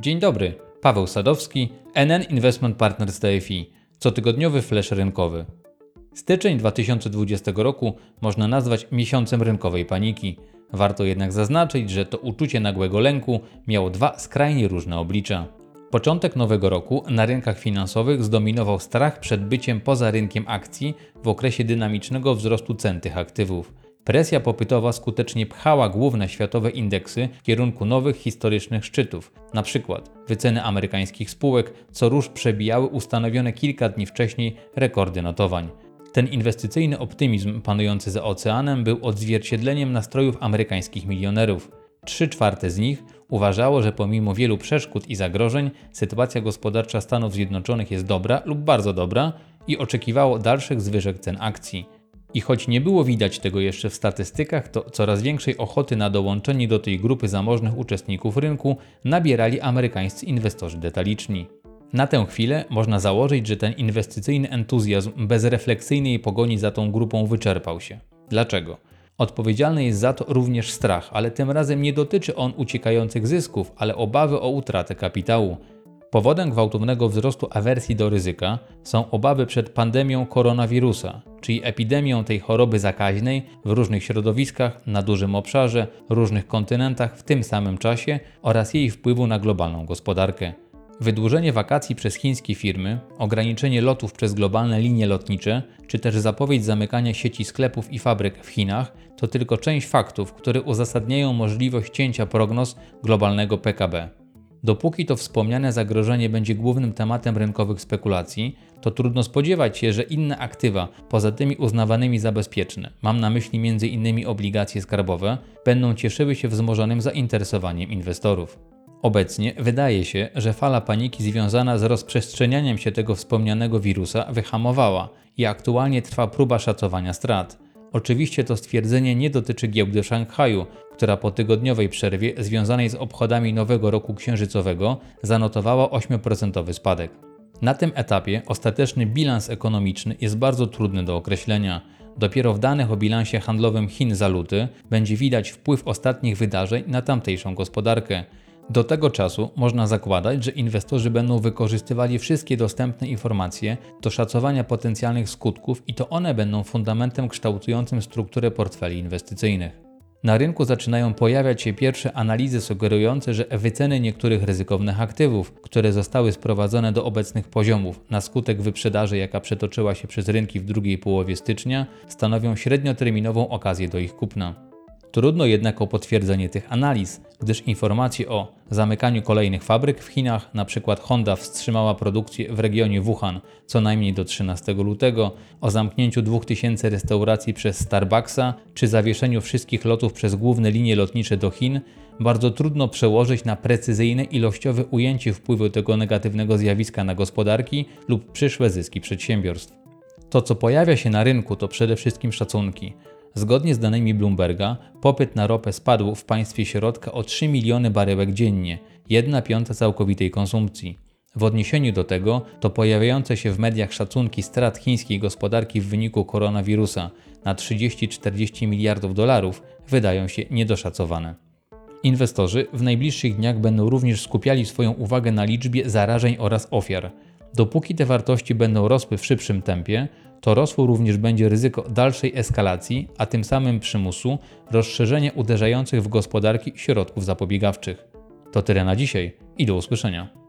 Dzień dobry, Paweł Sadowski, NN Investment Partners TFI, cotygodniowy flash rynkowy. Styczeń 2020 roku można nazwać miesiącem rynkowej paniki. Warto jednak zaznaczyć, że to uczucie nagłego lęku miało dwa skrajnie różne oblicza. Początek nowego roku na rynkach finansowych zdominował strach przed byciem poza rynkiem akcji w okresie dynamicznego wzrostu cen tych aktywów. Presja popytowa skutecznie pchała główne światowe indeksy w kierunku nowych historycznych szczytów. Na przykład wyceny amerykańskich spółek co rusz przebijały ustanowione kilka dni wcześniej rekordy notowań. Ten inwestycyjny optymizm panujący za oceanem był odzwierciedleniem nastrojów amerykańskich milionerów. Trzy czwarte z nich uważało, że pomimo wielu przeszkód i zagrożeń, sytuacja gospodarcza Stanów Zjednoczonych jest dobra lub bardzo dobra i oczekiwało dalszych zwyżek cen akcji. I choć nie było widać tego jeszcze w statystykach, to coraz większej ochoty na dołączenie do tej grupy zamożnych uczestników rynku nabierali amerykańscy inwestorzy detaliczni. Na tę chwilę można założyć, że ten inwestycyjny entuzjazm bezrefleksyjnej pogoni za tą grupą wyczerpał się. Dlaczego? Odpowiedzialny jest za to również strach, ale tym razem nie dotyczy on uciekających zysków, ale obawy o utratę kapitału. Powodem gwałtownego wzrostu awersji do ryzyka są obawy przed pandemią koronawirusa, czyli epidemią tej choroby zakaźnej w różnych środowiskach, na dużym obszarze, różnych kontynentach w tym samym czasie oraz jej wpływu na globalną gospodarkę. Wydłużenie wakacji przez chińskie firmy, ograniczenie lotów przez globalne linie lotnicze, czy też zapowiedź zamykania sieci sklepów i fabryk w Chinach to tylko część faktów, które uzasadniają możliwość cięcia prognoz globalnego PKB. Dopóki to wspomniane zagrożenie będzie głównym tematem rynkowych spekulacji, to trudno spodziewać się, że inne aktywa, poza tymi uznawanymi za bezpieczne, mam na myśli m.in. obligacje skarbowe, będą cieszyły się wzmożonym zainteresowaniem inwestorów. Obecnie wydaje się, że fala paniki związana z rozprzestrzenianiem się tego wspomnianego wirusa wyhamowała i aktualnie trwa próba szacowania strat. Oczywiście to stwierdzenie nie dotyczy giełdy Szanghaju, która po tygodniowej przerwie związanej z obchodami Nowego Roku Księżycowego zanotowała 8% spadek. Na tym etapie ostateczny bilans ekonomiczny jest bardzo trudny do określenia. Dopiero w danych o bilansie handlowym Chin za luty będzie widać wpływ ostatnich wydarzeń na tamtejszą gospodarkę. Do tego czasu można zakładać, że inwestorzy będą wykorzystywali wszystkie dostępne informacje do szacowania potencjalnych skutków i to one będą fundamentem kształtującym strukturę portfeli inwestycyjnych. Na rynku zaczynają pojawiać się pierwsze analizy sugerujące, że wyceny niektórych ryzykownych aktywów, które zostały sprowadzone do obecnych poziomów na skutek wyprzedaży, jaka przetoczyła się przez rynki w drugiej połowie stycznia, stanowią średnioterminową okazję do ich kupna. Trudno jednak o potwierdzenie tych analiz, gdyż informacje o zamykaniu kolejnych fabryk w Chinach, np. Honda wstrzymała produkcję w regionie Wuhan co najmniej do 13 lutego, o zamknięciu 2000 restauracji przez Starbucksa czy zawieszeniu wszystkich lotów przez główne linie lotnicze do Chin, bardzo trudno przełożyć na precyzyjne ilościowe ujęcie wpływu tego negatywnego zjawiska na gospodarki lub przyszłe zyski przedsiębiorstw. To, co pojawia się na rynku, to przede wszystkim szacunki. Zgodnie z danymi Bloomberga, popyt na ropę spadł w państwie środka o 3 miliony baryłek dziennie, 1 piąta całkowitej konsumpcji. W odniesieniu do tego, to pojawiające się w mediach szacunki strat chińskiej gospodarki w wyniku koronawirusa na 30-40 miliardów dolarów wydają się niedoszacowane. Inwestorzy w najbliższych dniach będą również skupiali swoją uwagę na liczbie zarażeń oraz ofiar. Dopóki te wartości będą rosły w szybszym tempie, to rosło również będzie ryzyko dalszej eskalacji, a tym samym przymusu rozszerzenia uderzających w gospodarki środków zapobiegawczych. To tyle na dzisiaj i do usłyszenia.